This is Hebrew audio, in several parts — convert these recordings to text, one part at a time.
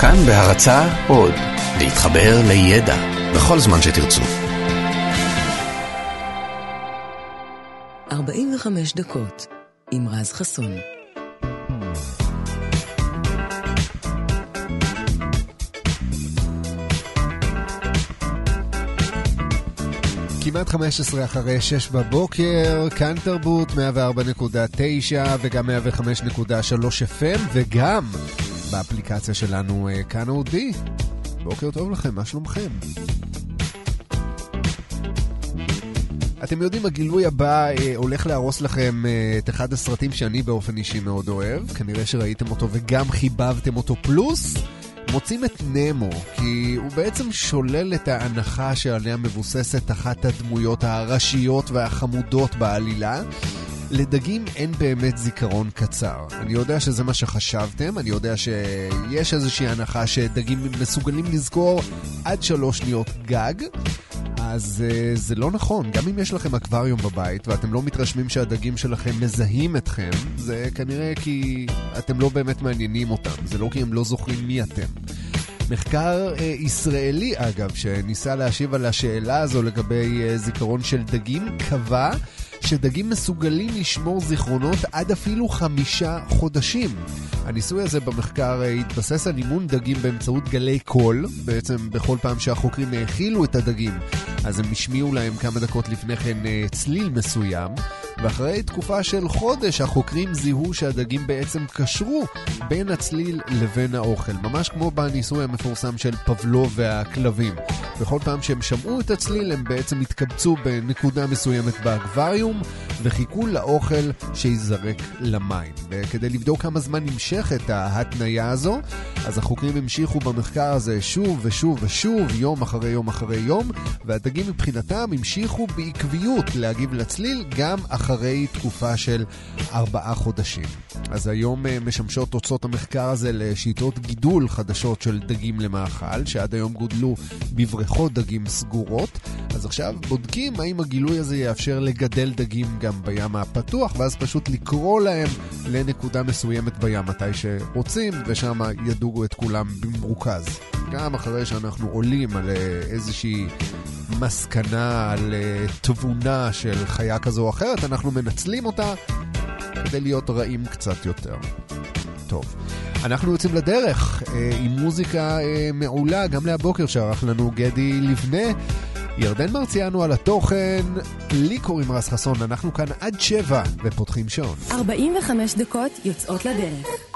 כאן בהרצה עוד, להתחבר לידע בכל זמן שתרצו. 45 דקות עם רז חסון. כמעט 15 אחרי 6 בבוקר, כאן תרבות 104.9 וגם 105.3 FM וגם באפליקציה שלנו אה, כאן אודי. בוקר טוב לכם, מה שלומכם? אתם יודעים, הגילוי הבא אה, הולך להרוס לכם אה, את אחד הסרטים שאני באופן אישי מאוד אוהב. כנראה שראיתם אותו וגם חיבבתם אותו פלוס. מוצאים את נמו, כי הוא בעצם שולל את ההנחה שעליה מבוססת אחת הדמויות הראשיות והחמודות בעלילה. לדגים אין באמת זיכרון קצר. אני יודע שזה מה שחשבתם, אני יודע שיש איזושהי הנחה שדגים מסוגלים לזכור עד שלוש שניות גג. אז uh, זה לא נכון, גם אם יש לכם אקווריום בבית ואתם לא מתרשמים שהדגים שלכם מזהים אתכם, זה כנראה כי אתם לא באמת מעניינים אותם, זה לא כי הם לא זוכרים מי אתם. מחקר uh, ישראלי, אגב, שניסה להשיב על השאלה הזו לגבי uh, זיכרון של דגים, קבע שדגים מסוגלים לשמור זיכרונות עד אפילו חמישה חודשים. הניסוי הזה במחקר התבסס על אימון דגים באמצעות גלי קול, בעצם בכל פעם שהחוקרים האכילו את הדגים, אז הם השמיעו להם כמה דקות לפני כן צליל מסוים, ואחרי תקופה של חודש החוקרים זיהו שהדגים בעצם קשרו בין הצליל לבין האוכל, ממש כמו בניסוי המפורסם של פבלו והכלבים. בכל פעם שהם שמעו את הצליל הם בעצם התקבצו בנקודה מסוימת באקווריום וחיכו לאוכל שייזרק למים. וכדי לבדוק כמה זמן נמשכת ההתניה הזו, אז החוקרים המשיכו במחקר הזה שוב ושוב ושוב, יום אחרי יום אחרי יום, והדגים מבחינתם המשיכו בעקביות להגיב לצליל גם אחרי תקופה של ארבעה חודשים. אז היום משמשות תוצאות המחקר הזה לשיטות גידול חדשות של דגים למאכל, שעד היום גודלו בבריכות דגים סגורות. אז עכשיו בודקים האם הגילוי הזה יאפשר לגדל דגים גם בים הפתוח, ואז פשוט לקרוא להם לנקודה מסוימת בים מתי שרוצים, ושם ידוגו את כולם במרוכז. גם אחרי שאנחנו עולים על איזושהי מסקנה, על תבונה של חיה כזו או אחרת, אנחנו מנצלים אותה כדי להיות רעים קצת יותר. טוב, אנחנו יוצאים לדרך אה, עם מוזיקה אה, מעולה, גם להבוקר שערך לנו גדי לבנה. ירדן מרציאנו על התוכן, לי קוראים רס חסון, אנחנו כאן עד שבע ופותחים שעון. 45 דקות יוצאות לדרך.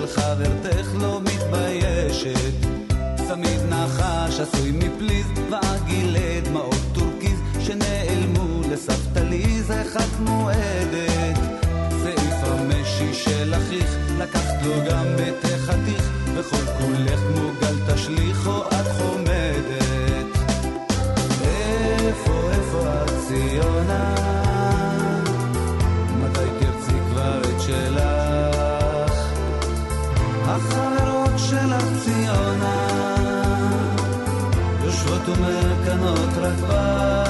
של חברתך לא מתביישת צמיד נחש עשוי מפליז ועגילי דמעות טורקיז שנעלמו לסבתא ליז אחת מועדת צעיף המשי של אחיך, לקחת לו גם את החתיך, וכל כולך כמו גל תשליך או את חומדת. איפה, איפה את ציונה? יושבות ומקנות רק בך.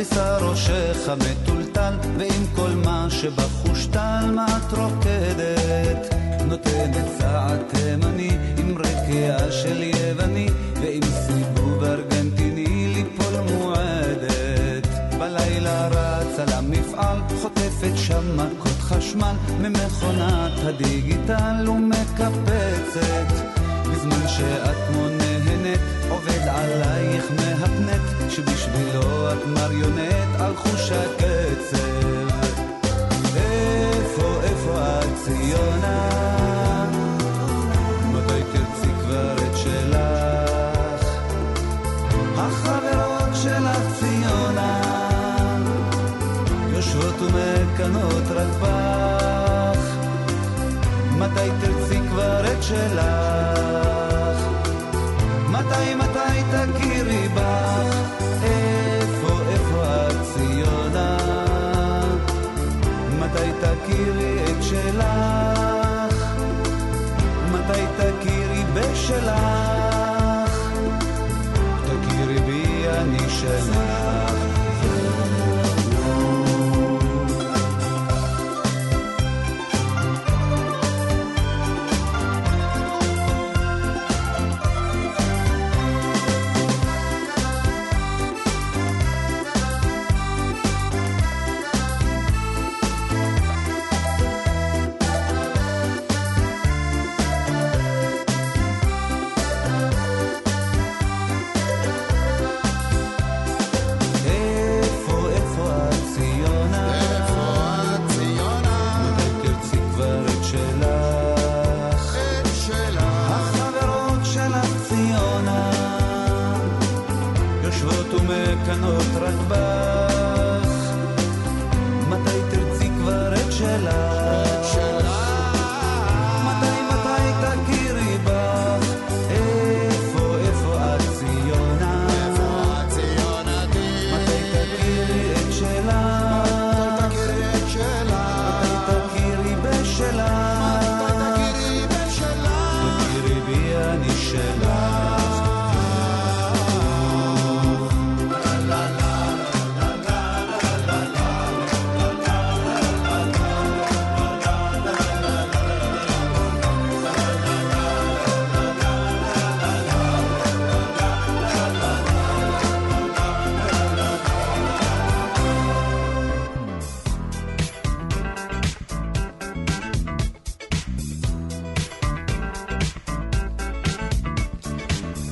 לשר ראשך המטולטל, ועם כל מה שבחושתל, מה את רוקדת? נותנת צעד תימני, עם רקיעה של יווני, ועם סיבוב ארגנטיני ליפול מועדת. בלילה רץ על המפעל, חוטפת שם מכות חשמל, ממכונת הדיגיטל ומקפצת. בזמן שאת כמו נהנית, עובד עלייך מהפנט, שבשבילו את מריונט על חוש הקצב. איפה, איפה את ציונה? מתי תרצי כבר את שלך? החברות שלך ציונה, יושבות ומקנות רק בך. מתי תרצי כבר את שלך? תכירי בשלך?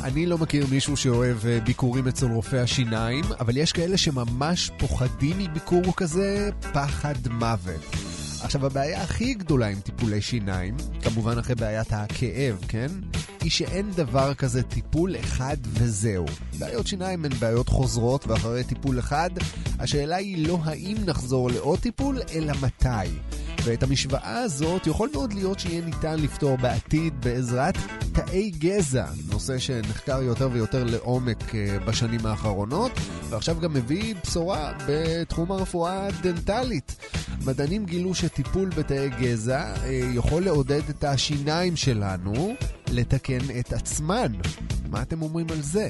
אני לא מכיר מישהו שאוהב אה, ביקורים אצל רופא השיניים, אבל יש כאלה שממש פוחדים מביקור כזה פחד מוות. עכשיו, הבעיה הכי גדולה עם טיפולי שיניים, כמובן אחרי בעיית הכאב, כן? היא שאין דבר כזה טיפול אחד וזהו. בעיות שיניים הן בעיות חוזרות, ואחרי טיפול אחד, השאלה היא לא האם נחזור לעוד טיפול, אלא מתי. ואת המשוואה הזאת יכול מאוד להיות שיהיה ניתן לפתור בעתיד בעזרת תאי גזע, נושא שנחקר יותר ויותר לעומק אה, בשנים האחרונות, ועכשיו גם מביא בשורה בתחום הרפואה הדנטלית. מדענים גילו שטיפול בתאי גזע אה, יכול לעודד את השיניים שלנו לתקן את עצמן. מה אתם אומרים על זה?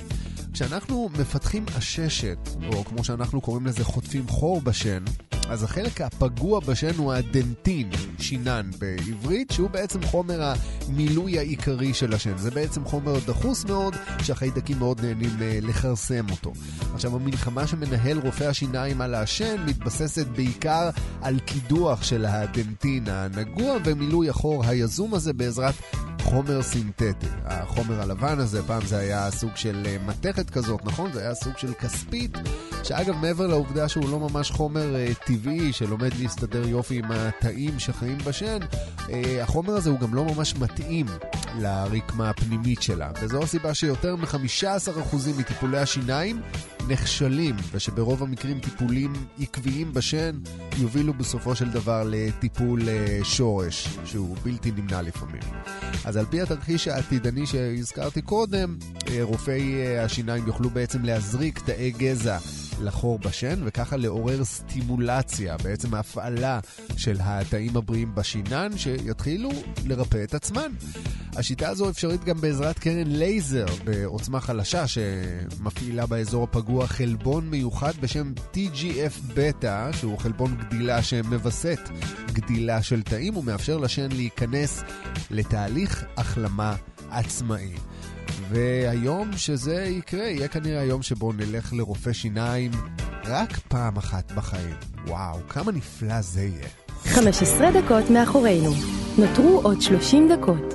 כשאנחנו מפתחים עששת, או כמו שאנחנו קוראים לזה חוטפים חור בשן, אז החלק הפגוע בשן הוא הדנטין, שינן בעברית, שהוא בעצם חומר המילוי העיקרי של השן. זה בעצם חומר דחוס מאוד, שהחיידקים מאוד נהנים אה, לכרסם אותו. עכשיו, המלחמה שמנהל רופא השיניים על השן מתבססת בעיקר על קידוח של הדנטין הנגוע ומילוי החור היזום הזה בעזרת חומר סינתטי. החומר הלבן הזה, פעם זה היה סוג של אה, מתכת כזאת, נכון? זה היה סוג של כספית, שאגב, מעבר לעובדה שהוא לא ממש חומר uh, טבעי שלומד להסתדר יופי עם התאים שחיים בשן, uh, החומר הזה הוא גם לא ממש מתאים לרקמה הפנימית שלה. וזו הסיבה שיותר מ-15% מטיפולי השיניים נכשלים, ושברוב המקרים טיפולים עקביים בשן יובילו בסופו של דבר לטיפול uh, שורש, שהוא בלתי נמנע לפעמים. אז על פי התרחיש העתידני שהזכרתי קודם, רופאי השיניים יוכלו בעצם להזריק תאי גזע לחור בשן, וככה לעורר סטימולציה, בעצם ההפעלה של התאים הבריאים בשינן, שיתחילו לרפא את עצמן. השיטה הזו אפשרית גם בעזרת קרן לייזר בעוצמה חלשה, שמפעילה באזור הפגוע חלבון מיוחד בשם TGF-בטא, שהוא חלבון גדילה שמווסת גדילה של תאים ומאפשר לשן להיכנס לתהליך החלמה עצמאי. והיום שזה יקרה, יהיה כנראה היום שבו נלך לרופא שיניים רק פעם אחת בחיים. וואו, כמה נפלא זה יהיה. 15 דקות מאחורינו. נותרו עוד 30 דקות.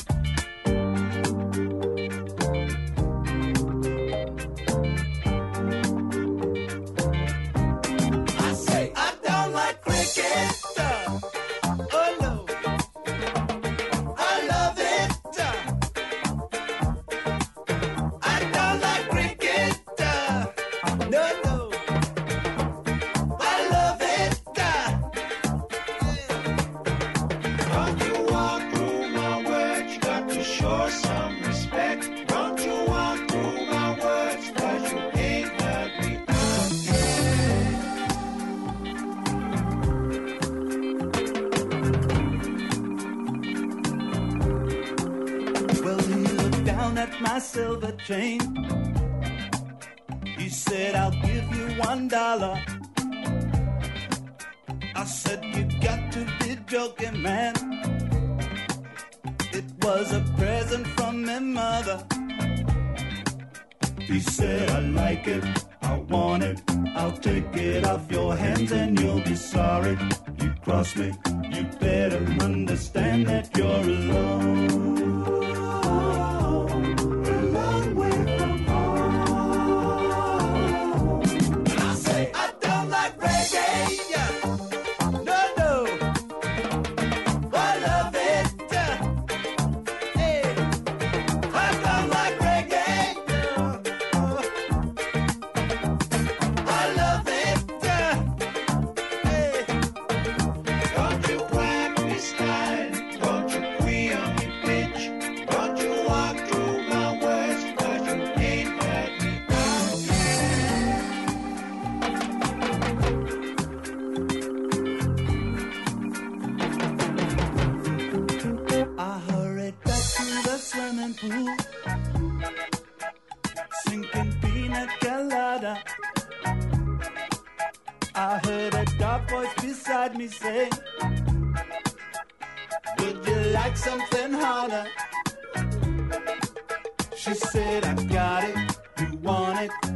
I said, You got to be joking, man. It was a present from my mother. He said, I like it, I want it. I'll take it off your hands and you'll be sorry. You crossed me, you better understand that you're alone. She said, I got it, you want it.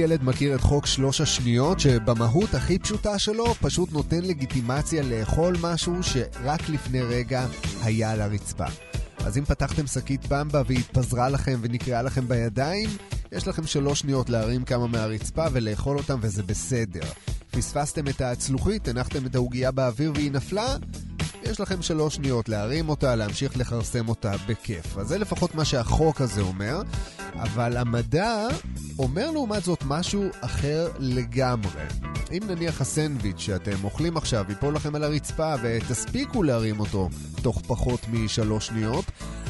ילד מכיר את חוק שלוש השניות, שבמהות הכי פשוטה שלו פשוט נותן לגיטימציה לאכול משהו שרק לפני רגע היה על הרצפה. אז אם פתחתם שקית במבה והיא התפזרה לכם ונקרעה לכם בידיים, יש לכם שלוש שניות להרים כמה מהרצפה ולאכול אותם וזה בסדר. פספסתם את הצלוחית, הנחתם את העוגייה באוויר והיא נפלה, יש לכם שלוש שניות להרים אותה, להמשיך לכרסם אותה בכיף. אז זה לפחות מה שהחוק הזה אומר, אבל המדע אומר לעומת זאת משהו אחר לגמרי. אם נניח הסנדוויץ' שאתם אוכלים עכשיו ייפול לכם על הרצפה ותספיקו להרים אותו תוך פחות משלוש שניות,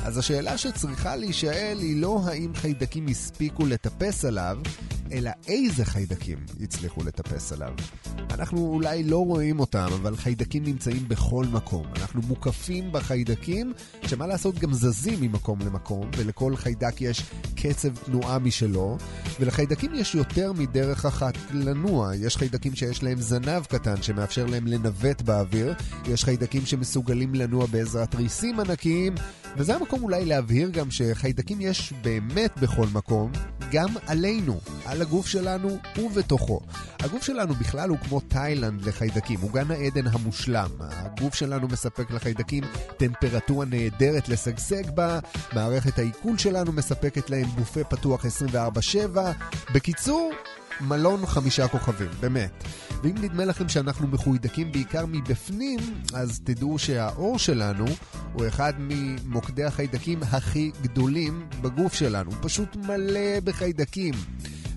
אז השאלה שצריכה להישאל היא לא האם חיידקים הספיקו לטפס עליו, אלא איזה חיידקים הצליחו לטפס עליו. אנחנו אולי לא רואים אותם, אבל חיידקים נמצאים בכל מקום. אנחנו מוקפים בחיידקים, שמה לעשות גם זזים ממקום למקום, ולכל חיידק יש קצב תנועה משלו, ולחיידקים יש יותר מדרך אחת לנוע. יש חיידקים שיש להם זנב קטן שמאפשר להם לנווט באוויר, יש חיידקים שמסוגלים לנוע בעזרת ריסים ענקיים, וזה המקום אולי להבהיר גם שחיידקים יש באמת בכל מקום, גם עלינו, על הגוף שלנו ובתוכו. הגוף שלנו בכלל הוא כמו תאילנד לחיידקים, הוא גן העדן המושלם. הגוף שלנו מספק לחיידקים טמפרטורה נהדרת לשגשג בה, מערכת העיכול שלנו מספקת להם בופה פתוח 24/7. בקיצור, מלון חמישה כוכבים, באמת. ואם נדמה לכם שאנחנו מחוידקים בעיקר מבפנים, אז תדעו שהאור שלנו הוא אחד ממוקדי החיידקים הכי גדולים בגוף שלנו. הוא פשוט מלא בחיידקים.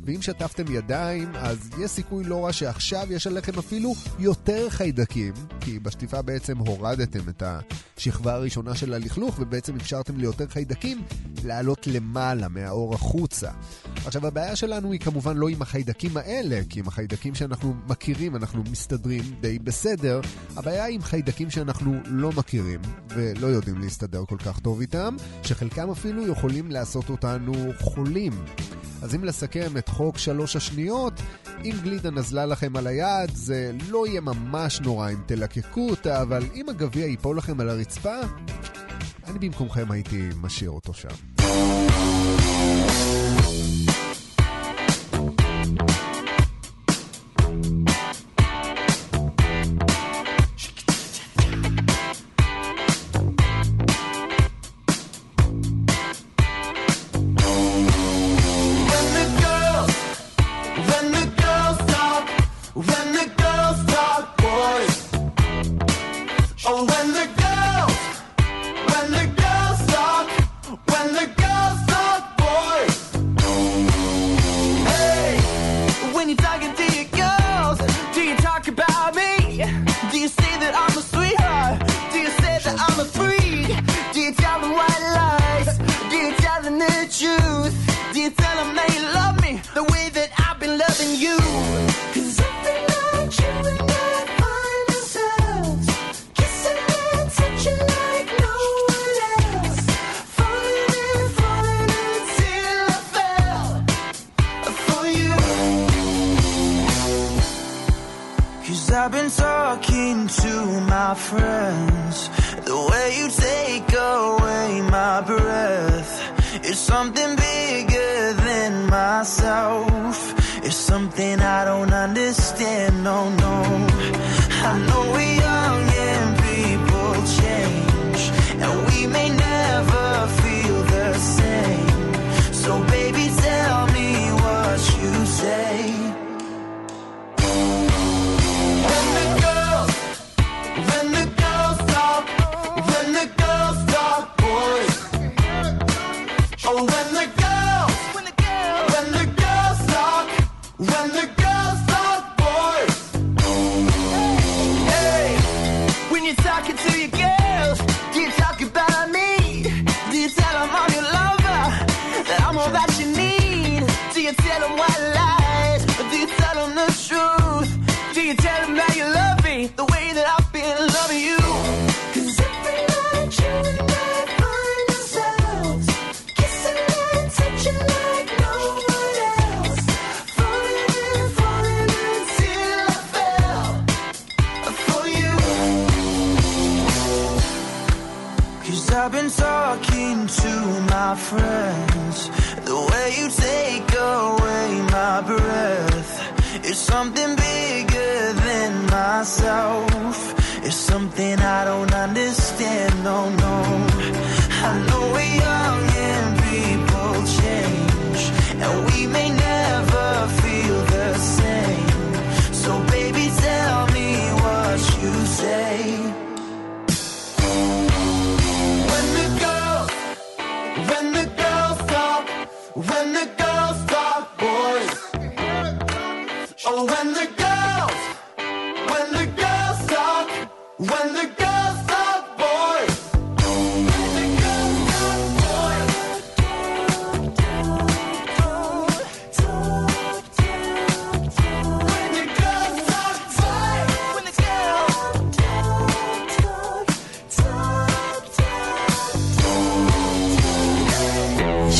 ואם שטפתם ידיים, אז יש סיכוי לא רע שעכשיו יש עליכם אפילו יותר חיידקים, כי בשטיפה בעצם הורדתם את השכבה הראשונה של הלכלוך, ובעצם אפשרתם ליותר חיידקים לעלות למעלה, מהאור החוצה. עכשיו, הבעיה שלנו היא כמובן לא עם החיידקים האלה, כי עם החיידקים שאנחנו מכירים אנחנו מסתדרים די בסדר, הבעיה היא עם חיידקים שאנחנו לא מכירים, ולא יודעים להסתדר כל כך טוב איתם, שחלקם אפילו יכולים לעשות אותנו חולים. אז אם לסכם את חוק שלוש השניות, אם גלידה נזלה לכם על היד, זה לא יהיה ממש נורא אם תלקקו אותה, אבל אם הגביע ייפול לכם על הרצפה, אני במקומכם הייתי משאיר אותו שם.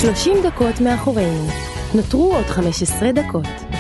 30 דקות מאחורינו. נותרו עוד 15 דקות.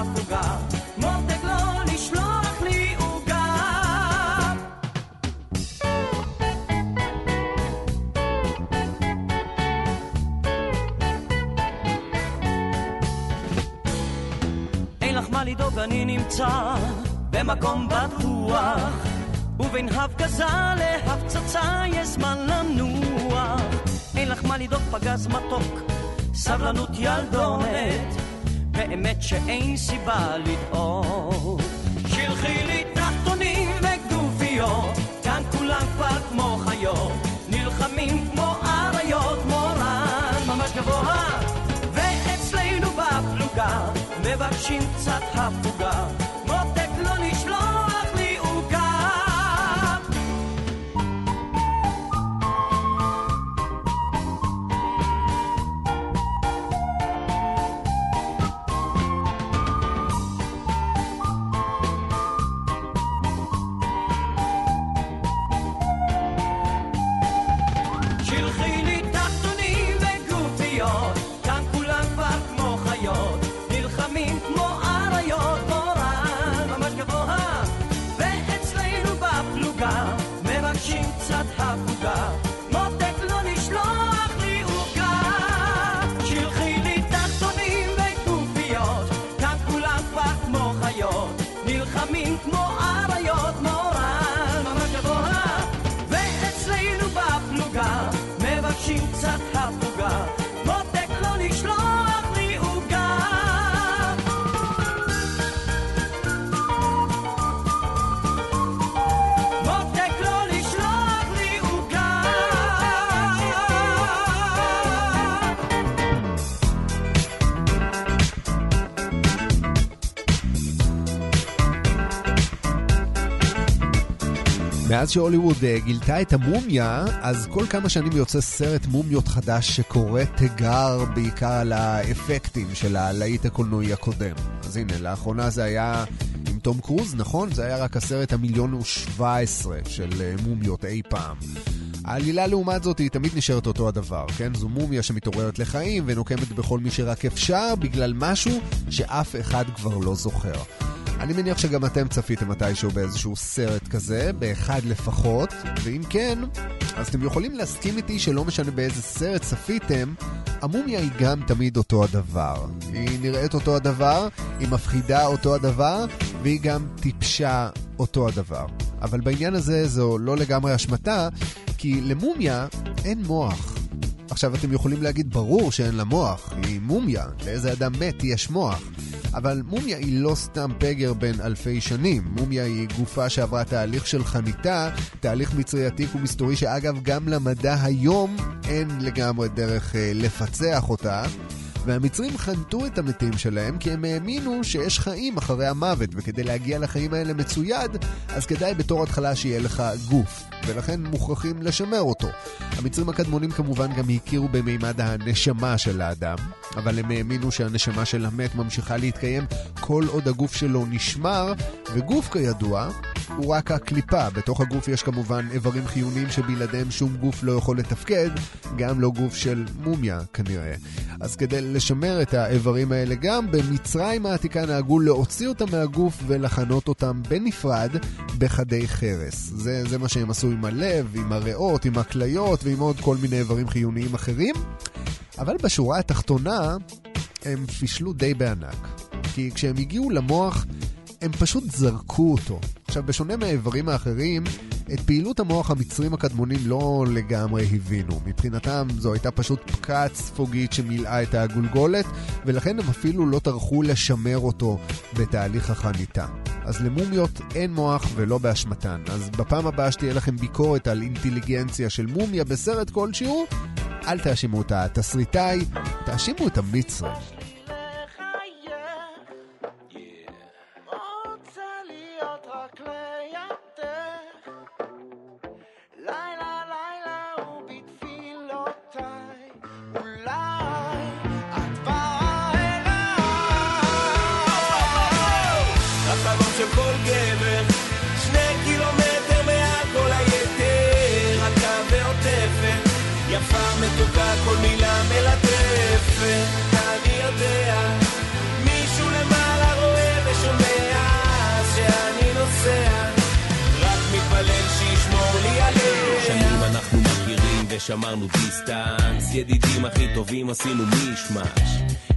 הפוגה. מותק לא לשלוח לי עוגה. אין לך מה לדאוג, אני נמצא במקום בטוח. ובין הפגזה להפצצה יש זמן לנוח. אין לך מה לדאוג, פגז מתוק, סבלנות ילדונת. באמת שאין סיבה לדאוג. שלחי לי תחתונים וגופיות, כאן כולם כבר כמו חיות. נלחמים כמו אריות, מורן ממש גבוה. ואצלנו בפלוגה, מבקשים קצת הפוגה. מבקשים קצת מאז שהוליווד אה, גילתה את המומיה, אז כל כמה שנים יוצא סרט מומיות חדש שקורא תיגר בעיקר על האפקטים של הלהיט הקולנועי הקודם. אז הנה, לאחרונה זה היה עם תום קרוז, נכון? זה היה רק הסרט המיליון ושבע עשרה של אה, מומיות אי פעם. העלילה לעומת זאת היא תמיד נשארת אותו הדבר, כן? זו מומיה שמתעוררת לחיים ונוקמת בכל מי שרק אפשר בגלל משהו שאף אחד כבר לא זוכר. אני מניח שגם אתם צפיתם מתישהו באיזשהו סרט כזה, באחד לפחות, ואם כן, אז אתם יכולים להסכים איתי שלא משנה באיזה סרט צפיתם, המומיה היא גם תמיד אותו הדבר. היא נראית אותו הדבר, היא מפחידה אותו הדבר, והיא גם טיפשה אותו הדבר. אבל בעניין הזה זו לא לגמרי אשמתה, כי למומיה אין מוח. עכשיו אתם יכולים להגיד, ברור שאין לה מוח, היא מומיה, לאיזה אדם מת יש מוח. אבל מומיה היא לא סתם פגר בן אלפי שנים. מומיה היא גופה שעברה תהליך של חניתה, תהליך מצרי עתיק ומסתורי שאגב גם למדע היום אין לגמרי דרך אה, לפצח אותה. והמצרים חנתו את המתים שלהם כי הם האמינו שיש חיים אחרי המוות, וכדי להגיע לחיים האלה מצויד, אז כדאי בתור התחלה שיהיה לך גוף, ולכן מוכרחים לשמר אותו. המצרים הקדמונים כמובן גם הכירו במימד הנשמה של האדם, אבל הם האמינו שהנשמה של המת ממשיכה להתקיים כל עוד הגוף שלו נשמר, וגוף כידוע הוא רק הקליפה. בתוך הגוף יש כמובן איברים חיוניים שבלעדיהם שום גוף לא יכול לתפקד, גם לא גוף של מומיה כנראה. אז כדי לשמר את האיברים האלה גם, במצרים העתיקה נהגו להוציא אותם מהגוף ולחנות אותם בנפרד בחדי חרס. זה, זה מה שהם עשו עם הלב, עם הריאות, עם הכליות ועם עוד כל מיני איברים חיוניים אחרים. אבל בשורה התחתונה, הם פישלו די בענק. כי כשהם הגיעו למוח, הם פשוט זרקו אותו. עכשיו, בשונה מהאיברים האחרים, את פעילות המוח המצרים הקדמונים לא לגמרי הבינו. מבחינתם זו הייתה פשוט פקעת ספוגית שמילאה את הגולגולת, ולכן הם אפילו לא טרחו לשמר אותו בתהליך החניתה. אז למומיות אין מוח ולא באשמתן. אז בפעם הבאה שתהיה לכם ביקורת על אינטליגנציה של מומיה בסרט כלשהו, אל תאשימו את התסריטאי, תאשימו את המצרים. ושמרנו דיסטנס. ידידים הכי טובים עשינו מישמש.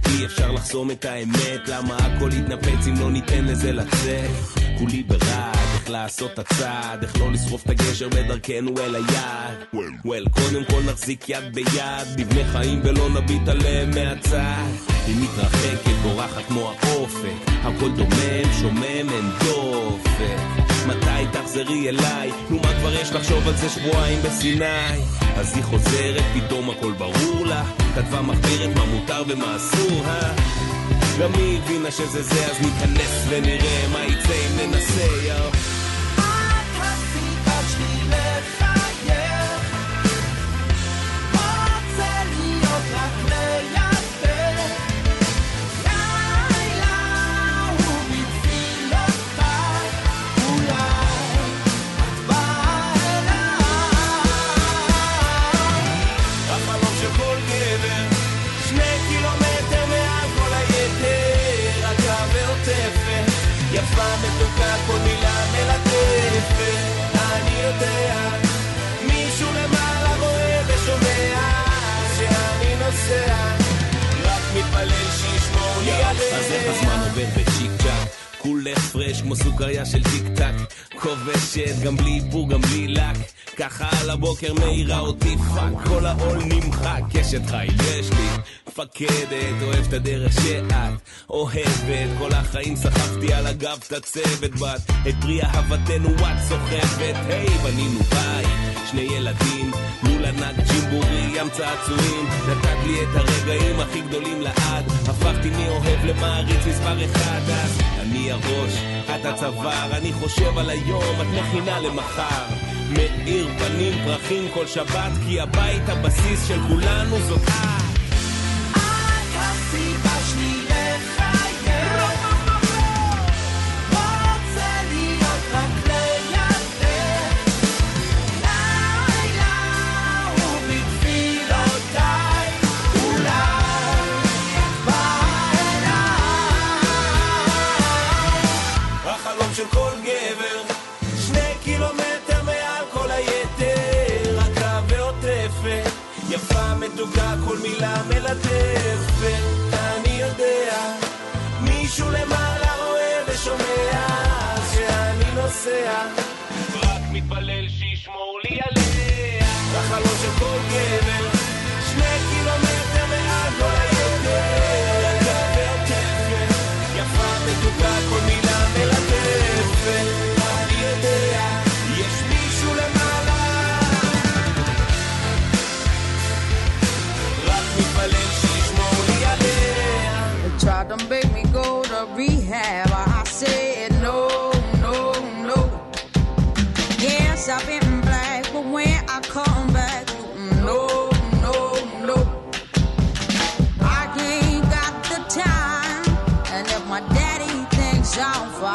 אי אפשר לחסום את האמת למה הכל יתנפץ אם לא ניתן לזה לצאת? כולי ברעד איך לעשות את הצעד איך לא לשרוף את הגשר בדרכנו אל היעד וול קודם כל נחזיק יד ביד נבנה חיים ולא נביט עליהם מהצד. היא מתרחקת בורחת כמו האופק. הכל דומם שומם אין דופק תחזרי אליי? נו מה כבר יש לחשוב על זה שבועיים בסיני? אז היא חוזרת, פתאום הכל ברור לה כתבה מחבירת מה מותר ומה אסור, אה? גם היא הבינה שזה זה, אז ניכנס ונראה מה יצא אם ננסה, יאו אז איך הזמן עובר בצ'יק צ'אק כולך fresh כמו סוכריה של טיק טק. כובשת גם בלי איפור גם בלי לק. ככה על הבוקר מעירה אותי fuck כל העול נמחק. אשת חיל יש לי מפקדת אוהב את הדרך שאת אוהבת. כל החיים סחבתי על הגב את הצוות בת את פרי אהבתנו את סוחבת. היי בנינו בית שני ילדים מול ענק ג'ימבורי ים צעצועים נתת לי את הרגעים הכי גדולים לעד הפכתי מאוהב למעריץ מספר אחד אז אני הראש, את הצוואר אני חושב על היום, את מכינה למחר. מאיר פנים פרחים כל שבת כי הבית הבסיס של כולנו זאת את את perfeito. but when I come back, no, no, no. I ain't got the time, and if my daddy thinks I'm fine.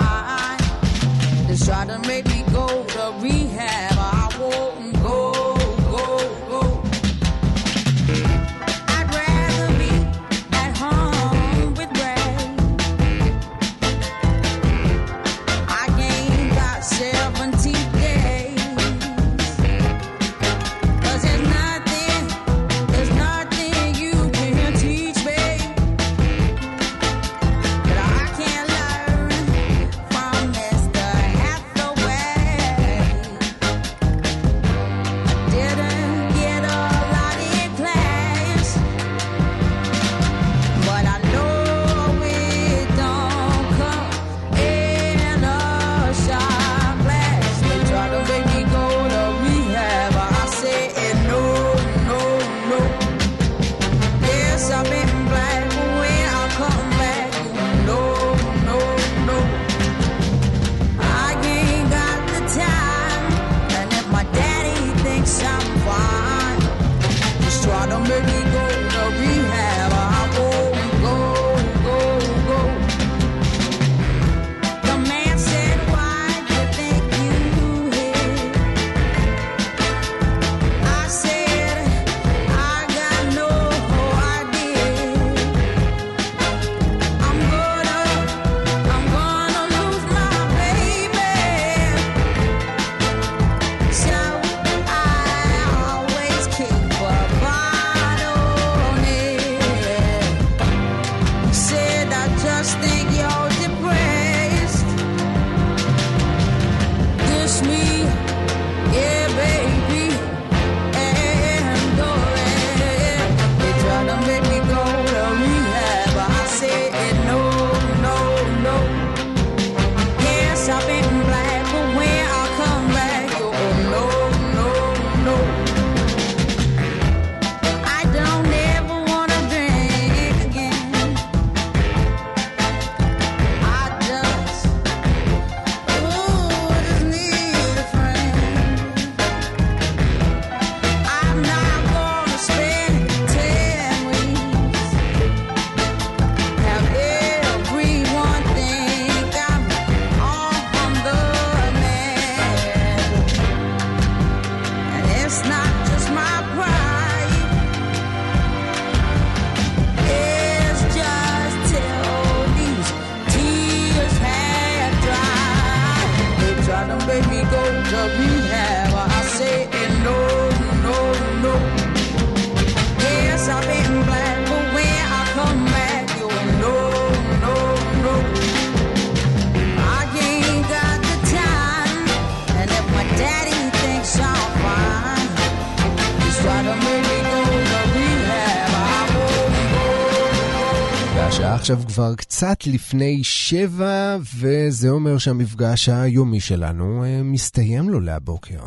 עכשיו כבר קצת לפני שבע, וזה אומר שהמפגש היומי שלנו אה, מסתיים לו להבוקר.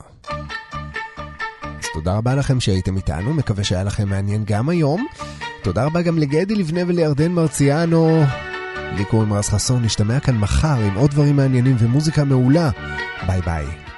אז תודה רבה לכם שהייתם איתנו, מקווה שהיה לכם מעניין גם היום. תודה רבה גם לגדי לבנה ולירדן מרציאנו. לי קוראים רז חסון, נשתמע כאן מחר עם עוד דברים מעניינים ומוזיקה מעולה. ביי ביי.